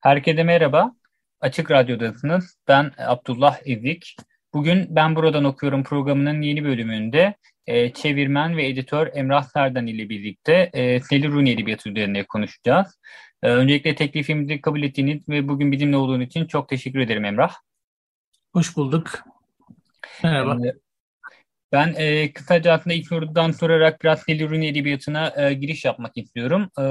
Herkese merhaba. Açık Radyo'dasınız. Ben Abdullah Ezik. Bugün Ben Buradan Okuyorum programının yeni bölümünde e, çevirmen ve editör Emrah Serdan ile birlikte e, Seli Runi Edebiyatı üzerine konuşacağız. E, öncelikle teklifimizi kabul ettiğiniz ve bugün bizimle olduğun için çok teşekkür ederim Emrah. Hoş bulduk. Merhaba. E, ben e, kısaca aslında ilk sorudan sorarak biraz Seli Runi Edebiyatı'na e, giriş yapmak istiyorum. E,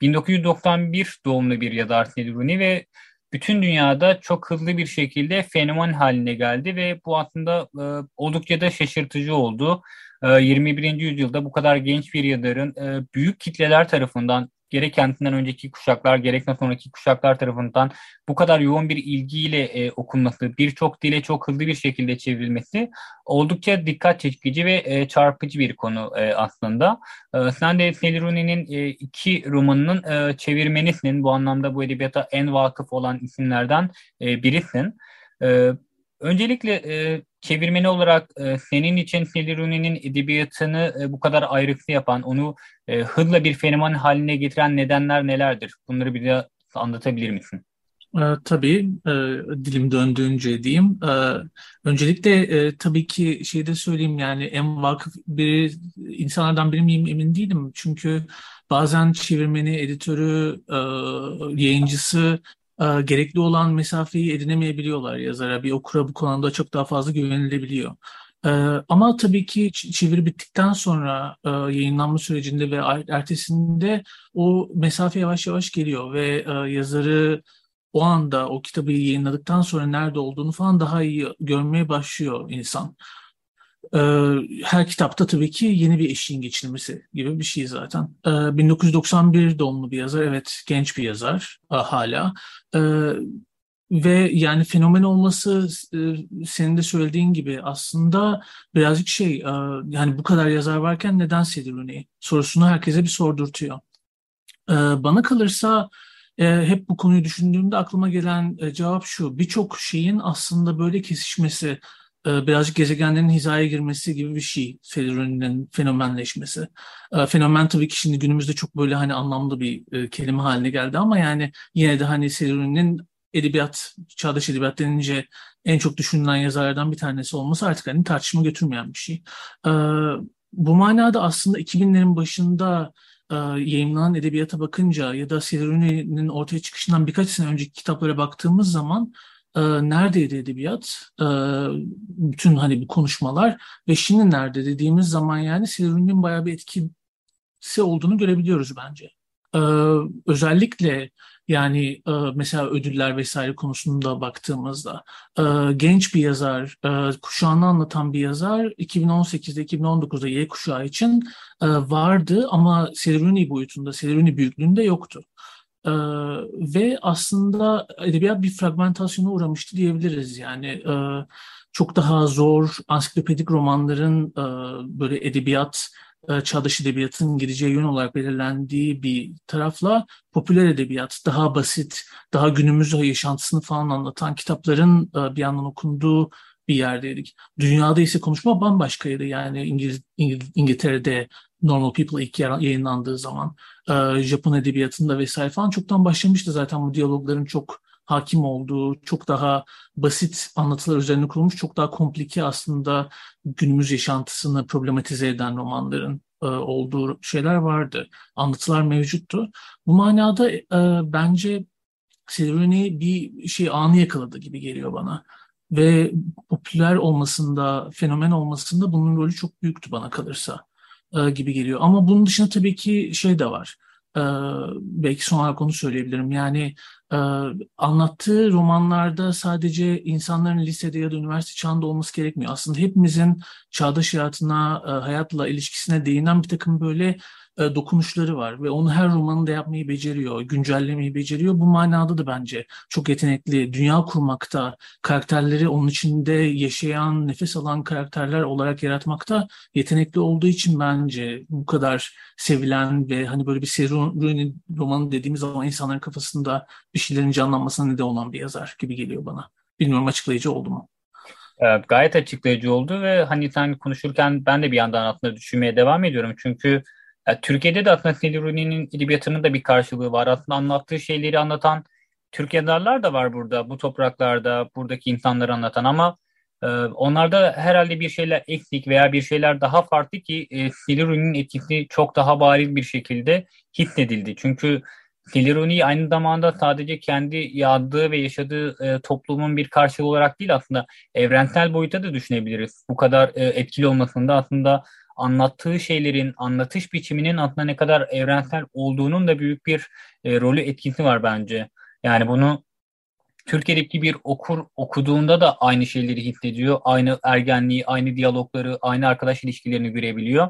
1991 doğumlu bir yazar Seli Runi ve bütün dünyada çok hızlı bir şekilde fenomen haline geldi ve bu aslında e, oldukça da şaşırtıcı oldu. E, 21. yüzyılda bu kadar genç bir yazarın e, büyük kitleler tarafından gerek kendinden önceki kuşaklar gerekse sonraki kuşaklar tarafından bu kadar yoğun bir ilgiyle e, okunması, birçok dile çok hızlı bir şekilde çevrilmesi oldukça dikkat çekici ve e, çarpıcı bir konu e, aslında. E, sen de Seliruni'nin e, iki romanının e, çevirmenisin. Bu anlamda bu edebiyata en vakıf olan isimlerden e, birisin. E, öncelikle e, çevirmeni olarak e, senin için Seliruni'nin edebiyatını e, bu kadar ayrıksı yapan, onu e, hızla bir fenomen haline getiren nedenler nelerdir? Bunları bize anlatabilir misin? E, tabii e, dilim döndüğünce diyeyim. E, öncelikle e, tabii ki şey de söyleyeyim yani en vakıf bir insanlardan biri miyim emin değilim. Çünkü bazen çevirmeni, editörü, e, yayıncısı e, gerekli olan mesafeyi edinemeyebiliyorlar yazara. Bir okura bu konuda çok daha fazla güvenilebiliyor. E, ama tabii ki çeviri bittikten sonra e, yayınlanma sürecinde ve ertesinde o mesafe yavaş yavaş geliyor ve e, yazarı o anda o kitabı yayınladıktan sonra nerede olduğunu falan daha iyi görmeye başlıyor insan. Ee, her kitapta tabii ki yeni bir eşiğin geçilmesi gibi bir şey zaten. 1991 ee, doğumlu bir yazar, evet genç bir yazar e, hala. Ee, ve yani fenomen olması e, senin de söylediğin gibi aslında birazcık şey e, yani bu kadar yazar varken neden Sedir sorusunu herkese bir sordurtuyor. Bana kalırsa hep bu konuyu düşündüğümde aklıma gelen cevap şu birçok şeyin aslında böyle kesişmesi birazcık gezegenlerin hizaya girmesi gibi bir şey Federer'in fenomenleşmesi. E, fenomen tabii ki şimdi günümüzde çok böyle hani anlamlı bir e, kelime haline geldi ama yani yine de hani Federer'in edebiyat, çağdaş edebiyat denince en çok düşünülen yazarlardan bir tanesi olması artık hani tartışma götürmeyen bir şey. Bu manada aslında 2000'lerin başında yayınlanan edebiyata bakınca ya da Federer'in ortaya çıkışından birkaç sene önceki kitaplara baktığımız zaman e, neredeydi edebiyat? E, bütün hani bu konuşmalar ve şimdi nerede dediğimiz zaman yani Silivri'nin bayağı bir etkisi olduğunu görebiliyoruz bence. E, özellikle yani e, mesela ödüller vesaire konusunda baktığımızda e, genç bir yazar, e, kuşağını anlatan bir yazar 2018'de 2019'da Y kuşağı için e, vardı ama Silivri boyutunda, Silivri büyüklüğünde yoktu. Ee, ve aslında edebiyat bir fragmentasyona uğramıştı diyebiliriz. Yani e, çok daha zor ansiklopedik romanların e, böyle edebiyat, e, çağdaş edebiyatın gideceği yön olarak belirlendiği bir tarafla popüler edebiyat, daha basit, daha günümüz yaşantısını falan anlatan kitapların e, bir yandan okunduğu bir yerdeydik. Dünyada ise konuşma bambaşkaydı. Yani İngiliz, İngiliz, İngiltere'de Normal People ilk yayınlandığı zaman e, Japon edebiyatında vesaire falan çoktan başlamıştı zaten bu diyalogların çok hakim olduğu, çok daha basit anlatılar üzerine kurulmuş, çok daha komplike aslında günümüz yaşantısını problematize eden romanların e, olduğu şeyler vardı. Anlatılar mevcuttu. Bu manada e, bence Silverini bir şey anı yakaladı gibi geliyor bana. Ve popüler olmasında, fenomen olmasında bunun rolü çok büyüktü bana kalırsa e, gibi geliyor. Ama bunun dışında tabii ki şey de var. e, belki son olarak onu söyleyebilirim. Yani e, anlattığı romanlarda sadece insanların lisede ya da üniversite çağında olması gerekmiyor. Aslında hepimizin çağdaş hayatına, hayatla ilişkisine değinen bir takım böyle e, dokunuşları var ve onu her romanında yapmayı beceriyor, güncellemeyi beceriyor. Bu manada da bence çok yetenekli. Dünya kurmakta, karakterleri onun içinde yaşayan, nefes alan karakterler olarak yaratmakta yetenekli olduğu için bence bu kadar sevilen ve hani böyle bir Seruni romanı dediğimiz zaman insanların kafasında bir şeylerin canlanmasına neden olan bir yazar gibi geliyor bana. Bilmiyorum açıklayıcı oldu mu? Evet, gayet açıklayıcı oldu ve hani sen konuşurken ben de bir yandan aslında düşünmeye devam ediyorum. Çünkü ya, Türkiye'de de aslında Silivri'nin edebiyatının da bir karşılığı var. Aslında anlattığı şeyleri anlatan Türk yazarlar da var burada, bu topraklarda, buradaki insanları anlatan ama e, onlarda herhalde bir şeyler eksik veya bir şeyler daha farklı ki e, Silivri'nin etkisi çok daha bariz bir şekilde hissedildi. Çünkü Silivri aynı zamanda sadece kendi yazdığı ve yaşadığı e, toplumun bir karşılığı olarak değil aslında evrensel boyuta da düşünebiliriz. Bu kadar e, etkili olmasında aslında anlattığı şeylerin, anlatış biçiminin aslında ne kadar evrensel olduğunun da büyük bir e, rolü etkisi var bence. Yani bunu Türkiye'deki bir okur okuduğunda da aynı şeyleri hissediyor. Aynı ergenliği, aynı diyalogları, aynı arkadaş ilişkilerini görebiliyor.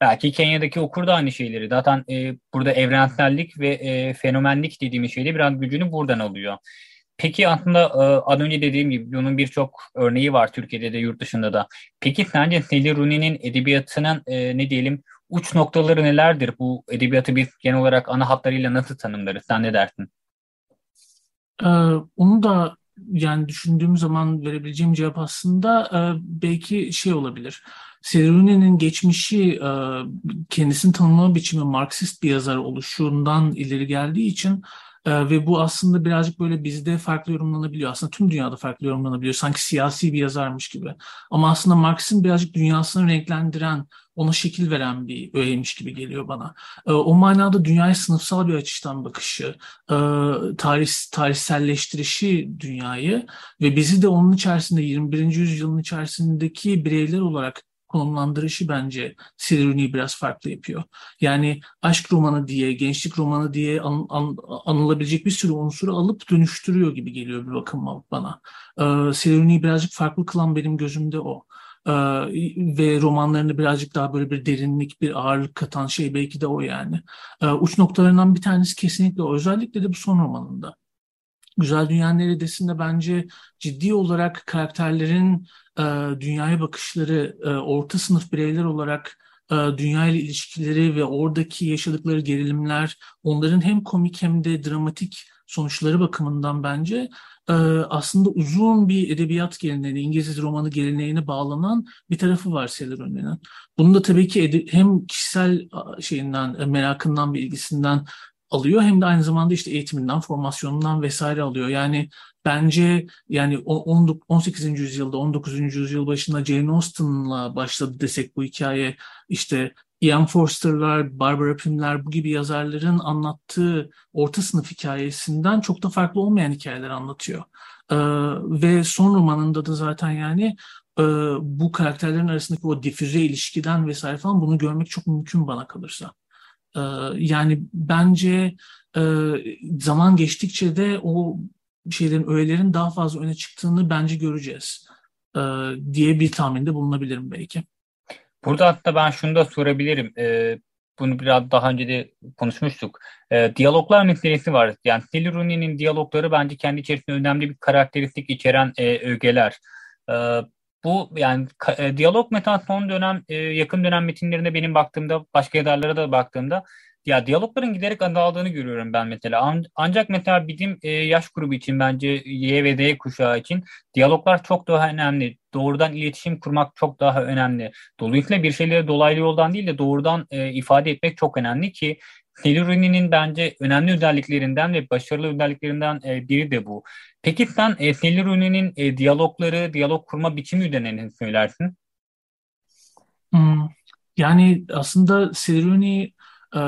Belki Kenya'daki okur da aynı şeyleri. Zaten e, burada evrensellik ve e, fenomenlik dediğimiz şeyde biraz gücünü buradan alıyor. Peki aslında e, az önce dediğim gibi bunun birçok örneği var Türkiye'de de yurt dışında da. Peki sence Sally Rooney'nin edebiyatının e, ne diyelim uç noktaları nelerdir? Bu edebiyatı biz genel olarak ana hatlarıyla nasıl tanımlarız? Sen ne dersin? Ee, onu da yani düşündüğüm zaman verebileceğim cevap aslında e, belki şey olabilir. Seruni'nin geçmişi e, kendisini tanımlama biçimi Marksist bir yazar oluşundan ileri geldiği için ee, ve bu aslında birazcık böyle bizde farklı yorumlanabiliyor. Aslında tüm dünyada farklı yorumlanabiliyor. Sanki siyasi bir yazarmış gibi. Ama aslında Marx'ın birazcık dünyasını renklendiren, ona şekil veren bir öğeymiş gibi geliyor bana. Ee, o manada dünyaya sınıfsal bir açıdan bakışı, e, tarih, tarihselleştirişi dünyayı ve bizi de onun içerisinde 21. yüzyılın içerisindeki bireyler olarak konumlandırışı bence Silivri'yi biraz farklı yapıyor. Yani aşk romanı diye, gençlik romanı diye an, an, anılabilecek bir sürü unsuru alıp dönüştürüyor gibi geliyor bir bakıma bana. Ee, Silivri'yi birazcık farklı kılan benim gözümde o. Ee, ve romanlarını birazcık daha böyle bir derinlik, bir ağırlık katan şey belki de o yani. Ee, uç noktalarından bir tanesi kesinlikle o. Özellikle de bu son romanında. Güzel Dünya Neredesinde bence ciddi olarak karakterlerin e, dünyaya bakışları, e, orta sınıf bireyler olarak e, dünya ile ilişkileri ve oradaki yaşadıkları gerilimler, onların hem komik hem de dramatik sonuçları bakımından bence e, aslında uzun bir edebiyat geleneğine, İngiliz romanı geleneğine bağlanan bir tarafı var Celeron'un. Bunun da tabii ki hem kişisel şeyinden, e, merakından ve ilgisinden alıyor hem de aynı zamanda işte eğitiminden, formasyonundan vesaire alıyor. Yani bence yani 18. yüzyılda, 19. yüzyıl başında Jane Austen'la başladı desek bu hikaye işte Ian Forster'lar, Barbara Pym'ler bu gibi yazarların anlattığı orta sınıf hikayesinden çok da farklı olmayan hikayeler anlatıyor. Ee, ve son romanında da zaten yani e, bu karakterlerin arasındaki o difüze ilişkiden vesaire falan bunu görmek çok mümkün bana kalırsa. Ee, yani bence e, zaman geçtikçe de o şeylerin, öğelerin daha fazla öne çıktığını bence göreceğiz e, diye bir tahminde bulunabilirim belki. Burada hatta ben şunu da sorabilirim. E, bunu biraz daha önce de konuşmuştuk. E, diyaloglar meselesi var. Yani Sally diyalogları bence kendi içerisinde önemli bir karakteristik içeren e, ögeler. E, bu yani e, diyalog metan son dönem e, yakın dönem metinlerinde benim baktığımda başka yazarlara da baktığımda ya diyalogların giderek azaldığını görüyorum ben mesela. An, ancak mesela bizim e, yaş grubu için bence Y ve D kuşağı için diyaloglar çok daha önemli. Doğrudan iletişim kurmak çok daha önemli. Dolayısıyla bir şeyleri dolaylı yoldan değil de doğrudan e, ifade etmek çok önemli ki Selurini'nin bence önemli özelliklerinden ve başarılı özelliklerinden e, biri de bu. Peki sen e, Selurini'nin e, diyalogları, diyalog kurma biçimi üzerine söylersin? Hmm, yani aslında Selurini e,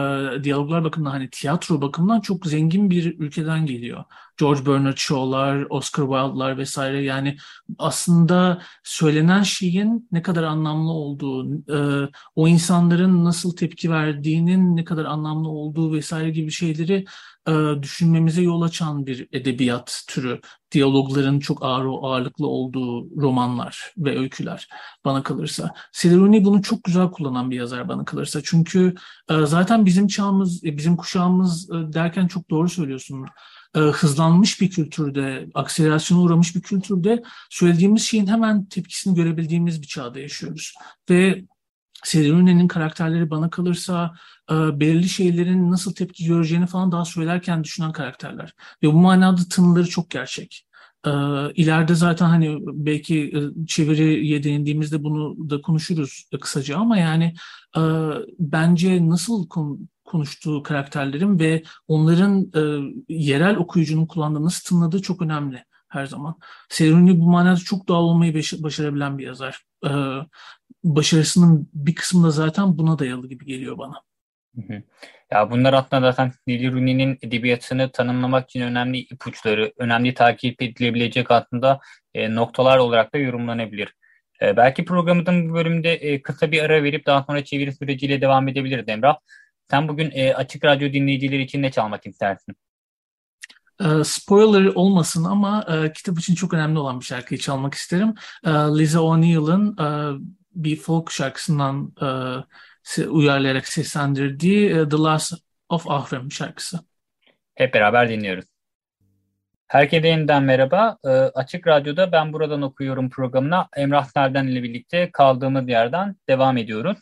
diyaloglar bakımından hani tiyatro bakımından çok zengin bir ülkeden geliyor. George Bernard Shaw'lar, Oscar Wilde'lar vesaire yani aslında söylenen şeyin ne kadar anlamlı olduğu, e, o insanların nasıl tepki verdiğinin ne kadar anlamlı olduğu vesaire gibi şeyleri e, düşünmemize yol açan bir edebiyat türü. Diyalogların çok ağır ağırlıklı olduğu romanlar ve öyküler bana kalırsa. Celeroni bunu çok güzel kullanan bir yazar bana kalırsa. Çünkü e, zaten bizim çağımız, e, bizim kuşağımız derken çok doğru söylüyorsun hızlanmış bir kültürde, akselerasyona uğramış bir kültürde söylediğimiz şeyin hemen tepkisini görebildiğimiz bir çağda yaşıyoruz. Ve Serenini'nin karakterleri bana kalırsa e, belirli şeylerin nasıl tepki göreceğini falan daha söylerken düşünen karakterler. Ve bu manada tınıları çok gerçek. E, ileride zaten hani belki e, çeviriye değindiğimizde bunu da konuşuruz kısaca ama yani e, bence nasıl kon, konuştuğu karakterlerin ve onların e, yerel okuyucunun kullandığı nasıl tınladığı çok önemli her zaman. Seruni bu manada çok doğal olmayı başarabilen bir yazar. Ee, başarısının bir kısmı da zaten buna dayalı gibi geliyor bana. Ya bunlar aslında zaten Lili Rooney'nin edebiyatını tanımlamak için önemli ipuçları, önemli takip edilebilecek aslında e, noktalar olarak da yorumlanabilir. E, belki programımızın bu bölümde e, kısa bir ara verip daha sonra çeviri süreciyle devam edebiliriz Emrah. Sen bugün e, Açık Radyo dinleyicileri için ne çalmak istersin? E, spoiler olmasın ama e, kitap için çok önemli olan bir şarkıyı çalmak isterim. E, Liza O'Neill'ın e, bir folk şarkısından e, uyarlayarak seslendirdiği The Last of Ahrem şarkısı. Hep beraber dinliyoruz. Herkese yeniden merhaba. E, Açık Radyo'da Ben Buradan Okuyorum programına Emrah Serden ile birlikte kaldığımız yerden devam ediyoruz.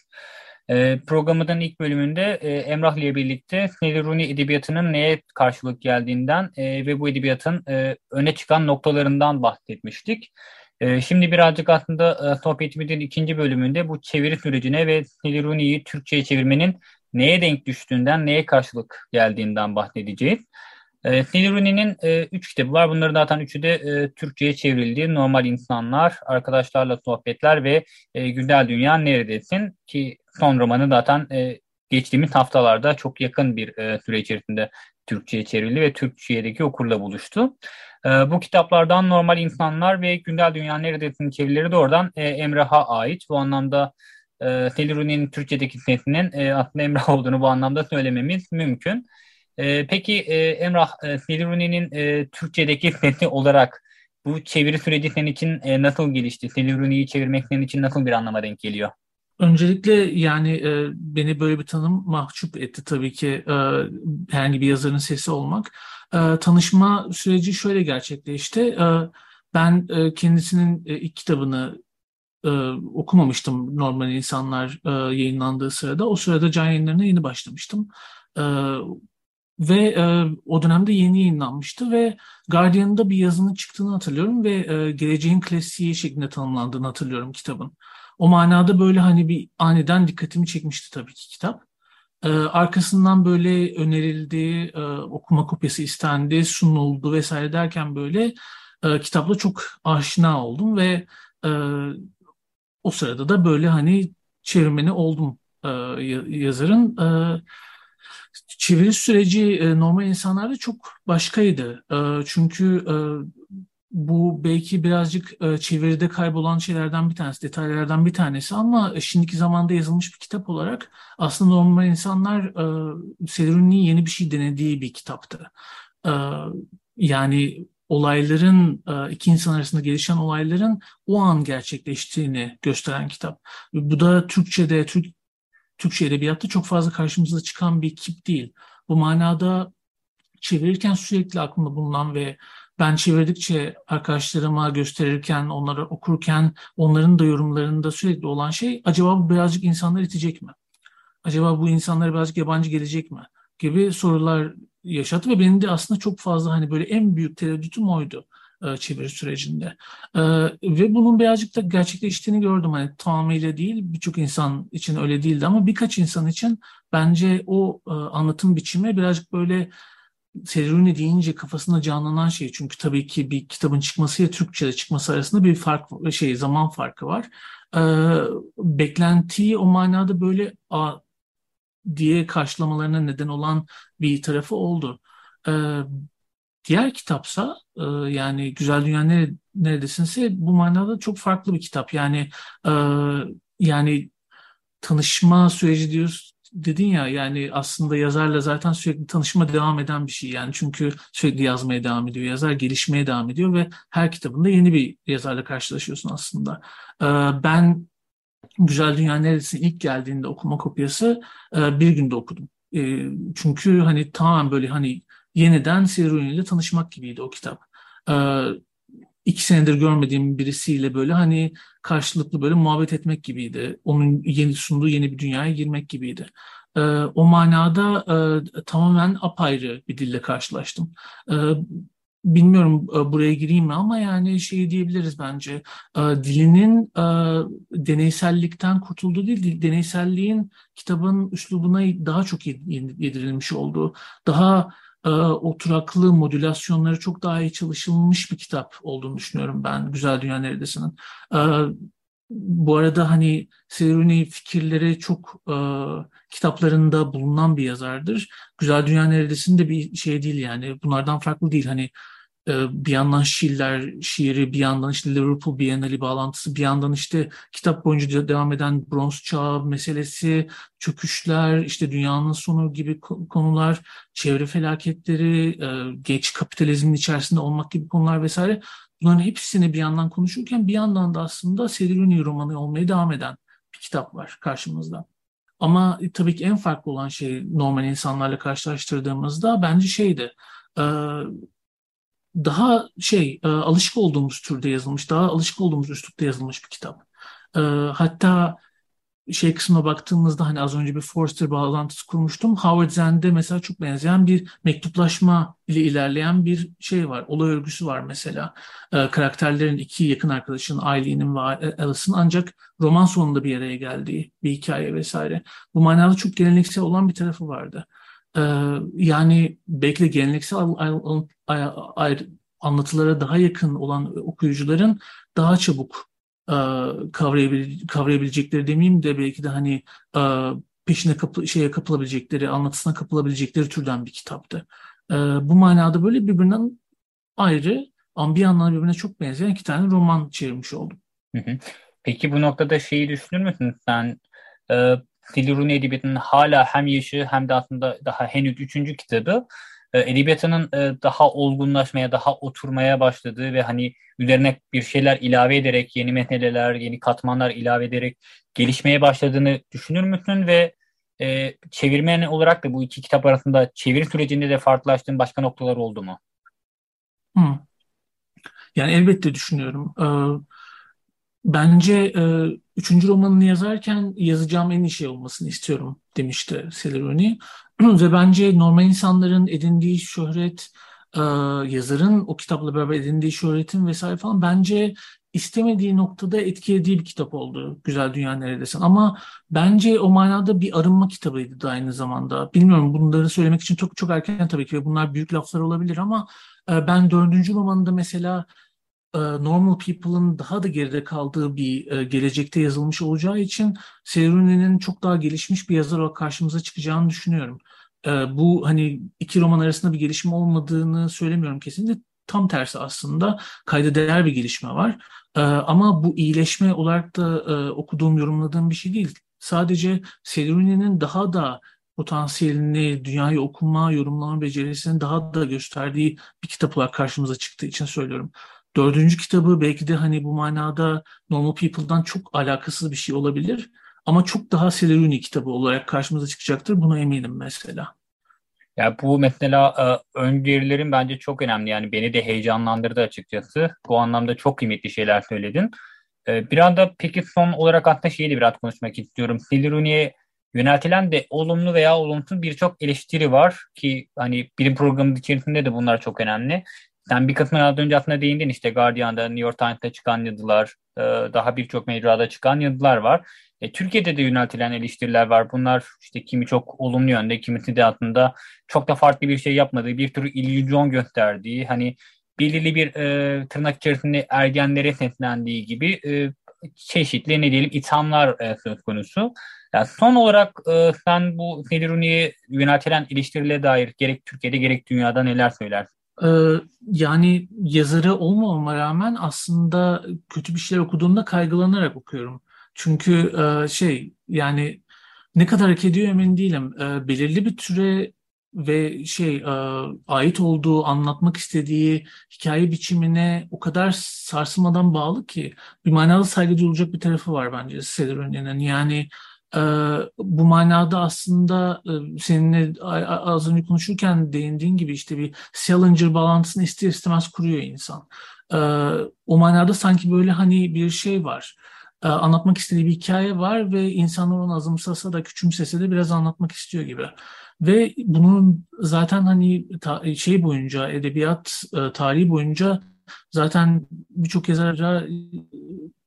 E, programımızın ilk bölümünde e, Emrah ile birlikte Rooney edebiyatının neye karşılık geldiğinden e, ve bu edebiyatın e, öne çıkan noktalarından bahsetmiştik. E, şimdi birazcık aslında e, sohbetimizin ikinci bölümünde bu çeviri sürecine ve Rooney'i Türkçe'ye çevirmenin neye denk düştüğünden, neye karşılık geldiğinden bahsedeceğiz. E, Rooney'nin e, üç kitabı var. Bunların zaten üçü de e, Türkçe'ye çevrildi. Normal İnsanlar, Arkadaşlarla Sohbetler ve e, Güzel Dünya Neredesin? Ki son romanı zaten e, geçtiğimiz haftalarda çok yakın bir e, süre içerisinde Türkçe'ye çevrildi ve Türkçe'deki okurla buluştu. E, bu kitaplardan Normal İnsanlar ve Gündel Dünya Neredesin çevirileri doğrudan e, Emrah'a ait. Bu anlamda e, Rooney'nin Türkçedeki metninin e, aslında Emrah olduğunu bu anlamda söylememiz mümkün. E, peki e, Emrah, e, Silivri'nin e, Türkçedeki metni olarak bu çeviri süreci senin için e, nasıl gelişti? Silivri'yi çevirmek senin için nasıl bir anlama denk geliyor? Öncelikle yani e, beni böyle bir tanım mahcup etti tabii ki e, herhangi bir yazarın sesi olmak. E, tanışma süreci şöyle gerçekleşti. E, ben e, kendisinin e, ilk kitabını e, okumamıştım normal insanlar e, yayınlandığı sırada. O sırada can yayınlarına yeni başlamıştım. E, ve e, o dönemde yeni yayınlanmıştı ve Guardian'da bir yazının çıktığını hatırlıyorum ve e, geleceğin klasiği şeklinde tanımlandığını hatırlıyorum kitabın. O manada böyle hani bir aniden dikkatimi çekmişti tabii ki kitap. E, arkasından böyle önerildi, e, okuma kopyası istendi, sunuldu vesaire derken böyle e, kitapla çok aşina oldum ve e, o sırada da böyle hani çevirmeni oldum e, yazarın. E, çeviri süreci e, normal insanlarda çok başkaydı. E, çünkü e, bu belki birazcık e, çeviride kaybolan şeylerden bir tanesi, detaylardan bir tanesi ama şimdiki zamanda yazılmış bir kitap olarak aslında normal insanlar e, Seleri'nin yeni bir şey denediği bir kitaptı. E, yani olayların, e, iki insan arasında gelişen olayların o an gerçekleştiğini gösteren kitap. Bu da Türkçe'de, Türk Türkçe edebiyatta çok fazla karşımıza çıkan bir kip değil. Bu manada çevirirken sürekli aklımda bulunan ve ben çevirdikçe arkadaşlarıma gösterirken, onları okurken onların da yorumlarında sürekli olan şey acaba bu birazcık insanları itecek mi? Acaba bu insanlara birazcık yabancı gelecek mi? gibi sorular yaşattı ve benim de aslında çok fazla hani böyle en büyük tereddütüm oydu e, çeviri sürecinde. E, ve bunun birazcık da gerçekleştiğini gördüm. Hani tamamıyla değil, birçok insan için öyle değildi ama birkaç insan için bence o e, anlatım biçimi birazcık böyle Seruni deyince kafasında canlanan şey. Çünkü tabii ki bir kitabın çıkması ile Türkçe'de çıkması arasında bir fark şey zaman farkı var. Ee, beklentiyi o manada böyle a, diye karşılamalarına neden olan bir tarafı oldu. E, diğer kitapsa e, yani Güzel Dünya Nere, Neredesinse bu manada çok farklı bir kitap. Yani e, yani tanışma süreci diyoruz dedin ya yani aslında yazarla zaten sürekli tanışma devam eden bir şey yani çünkü sürekli yazmaya devam ediyor yazar gelişmeye devam ediyor ve her kitabında yeni bir yazarla karşılaşıyorsun aslında. Ee, ben Güzel Dünya Neresi ilk geldiğinde okuma kopyası e, bir günde okudum. E, çünkü hani tamamen böyle hani yeniden Siruni ile tanışmak gibiydi o kitap. E, iki senedir görmediğim birisiyle böyle hani karşılıklı böyle muhabbet etmek gibiydi. Onun yeni sunduğu yeni bir dünyaya girmek gibiydi. E, o manada e, tamamen apayrı bir dille karşılaştım. E, bilmiyorum buraya gireyim mi ama yani şey diyebiliriz bence. E, dilinin e, deneysellikten kurtulduğu değil, deneyselliğin kitabın üslubuna daha çok yedirilmiş olduğu, daha e, oturaklı modülasyonları çok daha iyi çalışılmış bir kitap olduğunu düşünüyorum ben Güzel Dünya Neredesi'nin. E, bu arada hani Seruni fikirleri çok e, kitaplarında bulunan bir yazardır. Güzel Dünya Neredesi'nin bir şey değil yani. Bunlardan farklı değil. Hani ee, bir yandan Schiller şiiri, bir yandan işte Liverpool Biennale bağlantısı, bir yandan işte kitap boyunca devam eden bronz çağı meselesi, çöküşler, işte dünyanın sonu gibi konular, çevre felaketleri, e, geç kapitalizmin içerisinde olmak gibi konular vesaire. Bunların hepsini bir yandan konuşurken bir yandan da aslında Sediruni romanı olmaya devam eden bir kitap var karşımızda. Ama tabii ki en farklı olan şey normal insanlarla karşılaştırdığımızda bence şeydi e, daha şey e, alışık olduğumuz türde yazılmış, daha alışık olduğumuz üslupta yazılmış bir kitap. E, hatta şey kısmına baktığımızda hani az önce bir Forster bağlantısı kurmuştum. Howard Zenn'de mesela çok benzeyen bir mektuplaşma ile ilerleyen bir şey var. Olay örgüsü var mesela. E, karakterlerin iki yakın arkadaşın Eileen'in ve Alice'ın ancak roman sonunda bir araya geldiği bir hikaye vesaire. Bu manada çok geleneksel olan bir tarafı vardı. Ee, yani belki de geleneksel anlatılara daha yakın olan okuyucuların daha çabuk e, kavrayabilecekleri demeyeyim de belki de hani e, peşine kapı, şeye kapılabilecekleri, anlatısına kapılabilecekleri türden bir kitaptı. E, bu manada böyle birbirinden ayrı yandan birbirine çok benzeyen iki tane roman çevirmiş oldum. Peki bu noktada şeyi düşünür müsün sen? Dili Runi Edebiyatı'nın hala hem yaşı hem de aslında daha henüz üçüncü kitabı edebiyatının e, daha olgunlaşmaya, daha oturmaya başladığı ve hani üzerine bir şeyler ilave ederek, yeni metneler, yeni katmanlar ilave ederek gelişmeye başladığını düşünür müsün ve e, çevirmen olarak da bu iki kitap arasında çeviri sürecinde de farklılaştığın başka noktalar oldu mu? Hmm. Yani elbette düşünüyorum. Ee, bence e, üçüncü romanını yazarken yazacağım en iyi şey olmasını istiyorum demişti Celeroni. Ve bence normal insanların edindiği şöhret, e, yazarın o kitapla beraber edindiği şöhretin vesaire falan bence istemediği noktada etkilediği bir kitap oldu. Güzel Dünya Neredesin. Ama bence o manada bir arınma kitabıydı da aynı zamanda. Bilmiyorum bunları söylemek için çok çok erken tabii ki ve bunlar büyük laflar olabilir ama e, ben dördüncü romanında mesela normal People'ın daha da geride kaldığı bir e, gelecekte yazılmış olacağı için Seruni'nin çok daha gelişmiş bir yazar olarak karşımıza çıkacağını düşünüyorum. E, bu hani iki roman arasında bir gelişme olmadığını söylemiyorum kesinlikle. Tam tersi aslında kayda değer bir gelişme var. Ama bu iyileşme olarak da okuduğum, yorumladığım bir şey değil. Sadece Seruni'nin daha da potansiyelini, dünyayı okuma, yorumlama becerisini daha da gösterdiği bir kitap olarak karşımıza çıktığı için söylüyorum. Dördüncü kitabı belki de hani bu manada Normal People'dan çok alakasız bir şey olabilir. Ama çok daha Celeruni kitabı olarak karşımıza çıkacaktır. Buna eminim mesela. Ya bu mesela e, öngörülerin bence çok önemli. Yani beni de heyecanlandırdı açıkçası. Bu anlamda çok kıymetli şeyler söyledin. E, bir anda peki son olarak aslında şeyi de biraz konuşmak istiyorum. Celeruni'ye yöneltilen de olumlu veya olumsuz birçok eleştiri var ki hani bilim programı içerisinde de bunlar çok önemli. Sen bir kısmına az önce aslında değindin işte Guardian'da, New York Times'ta çıkan yazılar, e, daha birçok mecrada çıkan yazılar var. E, Türkiye'de de yöneltilen eleştiriler var. Bunlar işte kimi çok olumlu yönde, kimisi de aslında çok da farklı bir şey yapmadığı, bir tür illüzyon gösterdiği, hani belirli bir e, tırnak içerisinde ergenlere seslendiği gibi e, çeşitli ne diyelim ithamlar e, söz konusu. Yani son olarak e, sen bu Nediruni'ye yöneltilen eleştirilere dair gerek Türkiye'de gerek dünyada neler söylersin? Ee, yani yazarı olmamama rağmen aslında kötü bir şeyler okuduğumda kaygılanarak okuyorum. Çünkü e, şey yani ne kadar hak ediyor emin değilim. E, belirli bir türe ve şey e, ait olduğu, anlatmak istediği hikaye biçimine o kadar sarsılmadan bağlı ki bir manada saygı duyulacak bir tarafı var bence Cedar Yani e, bu manada aslında e, seninle az önce konuşurken değindiğin gibi işte bir Salinger bağlantısını ister istemez kuruyor insan. E, o manada sanki böyle hani bir şey var e, anlatmak istediği bir hikaye var ve insanlar onu azımsasa da küçümsese de biraz anlatmak istiyor gibi. Ve bunun zaten hani şey boyunca edebiyat e, tarihi boyunca zaten birçok yazara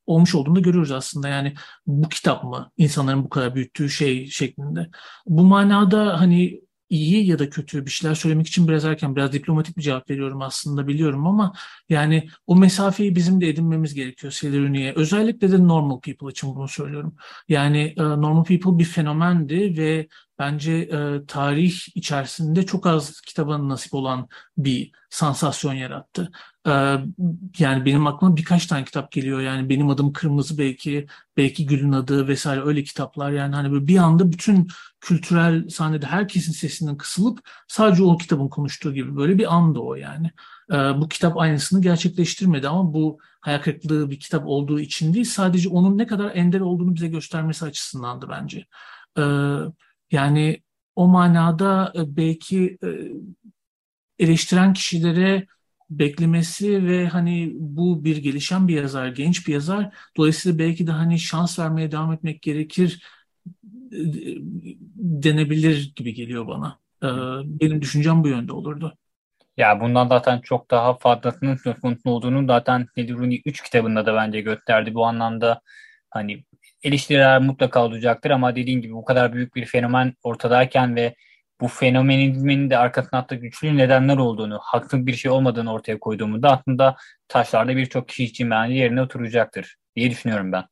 olmuş olduğunu da görüyoruz aslında. Yani bu kitap mı insanların bu kadar büyüttüğü şey şeklinde. Bu manada hani iyi ya da kötü bir şeyler söylemek için biraz erken, biraz diplomatik bir cevap veriyorum aslında biliyorum ama yani o mesafeyi bizim de edinmemiz gerekiyor Seliruni'ye. Özellikle de normal people için bunu söylüyorum. Yani normal people bir fenomendi ve bence e, tarih içerisinde çok az kitaba nasip olan bir sansasyon yarattı. E, yani benim aklıma birkaç tane kitap geliyor. Yani benim adım Kırmızı belki, belki Gül'ün adı vesaire öyle kitaplar. Yani hani böyle bir anda bütün kültürel sahnede herkesin sesinin kısılıp sadece o kitabın konuştuğu gibi böyle bir anda o yani. E, bu kitap aynısını gerçekleştirmedi ama bu hayal kırıklığı bir kitap olduğu için değil sadece onun ne kadar ender olduğunu bize göstermesi açısındandı bence. Evet yani o manada e, belki e, eleştiren kişilere beklemesi ve hani bu bir gelişen bir yazar, genç bir yazar. Dolayısıyla belki de hani şans vermeye devam etmek gerekir e, denebilir gibi geliyor bana. Benim düşüncem bu yönde olurdu. Ya bundan zaten çok daha fazlasının söz konusu olduğunu zaten Nediruni 3 kitabında da bence gösterdi. Bu anlamda hani eleştiriler mutlaka olacaktır ama dediğin gibi bu kadar büyük bir fenomen ortadayken ve bu fenomenizmin de arkasında attığı güçlü nedenler olduğunu, haksız bir şey olmadığını ortaya koyduğumuzda aslında taşlarda birçok kişi için bence yerine oturacaktır diye düşünüyorum ben.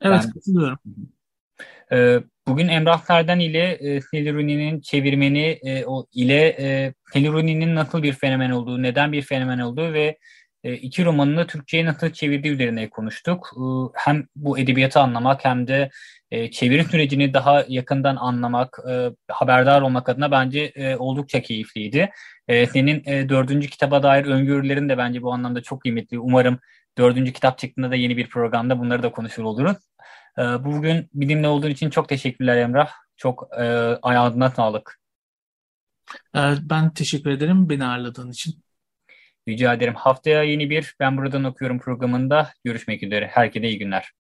Evet, ben, katılıyorum. E, bugün Emrah Serden ile e, Seliruni'nin çevirmeni e, o, ile e, Seliruni'nin nasıl bir fenomen olduğu, neden bir fenomen olduğu ve iki romanını Türkçe'ye nasıl çevirdiği üzerine konuştuk. E, hem bu edebiyatı anlamak hem de e, çeviri sürecini daha yakından anlamak, haberdar olmak adına bence oldukça keyifliydi. Senin dördüncü kitaba dair öngörülerin de bence bu anlamda çok kıymetli. Umarım dördüncü kitap çıktığında da yeni bir programda bunları da konuşur oluruz. Bugün benimle olduğun için çok teşekkürler Emrah. Çok ayağına sağlık. Ben teşekkür ederim beni ağırladığın için. Rica ederim. Haftaya yeni bir Ben Buradan Okuyorum programında görüşmek üzere. Herkese iyi günler.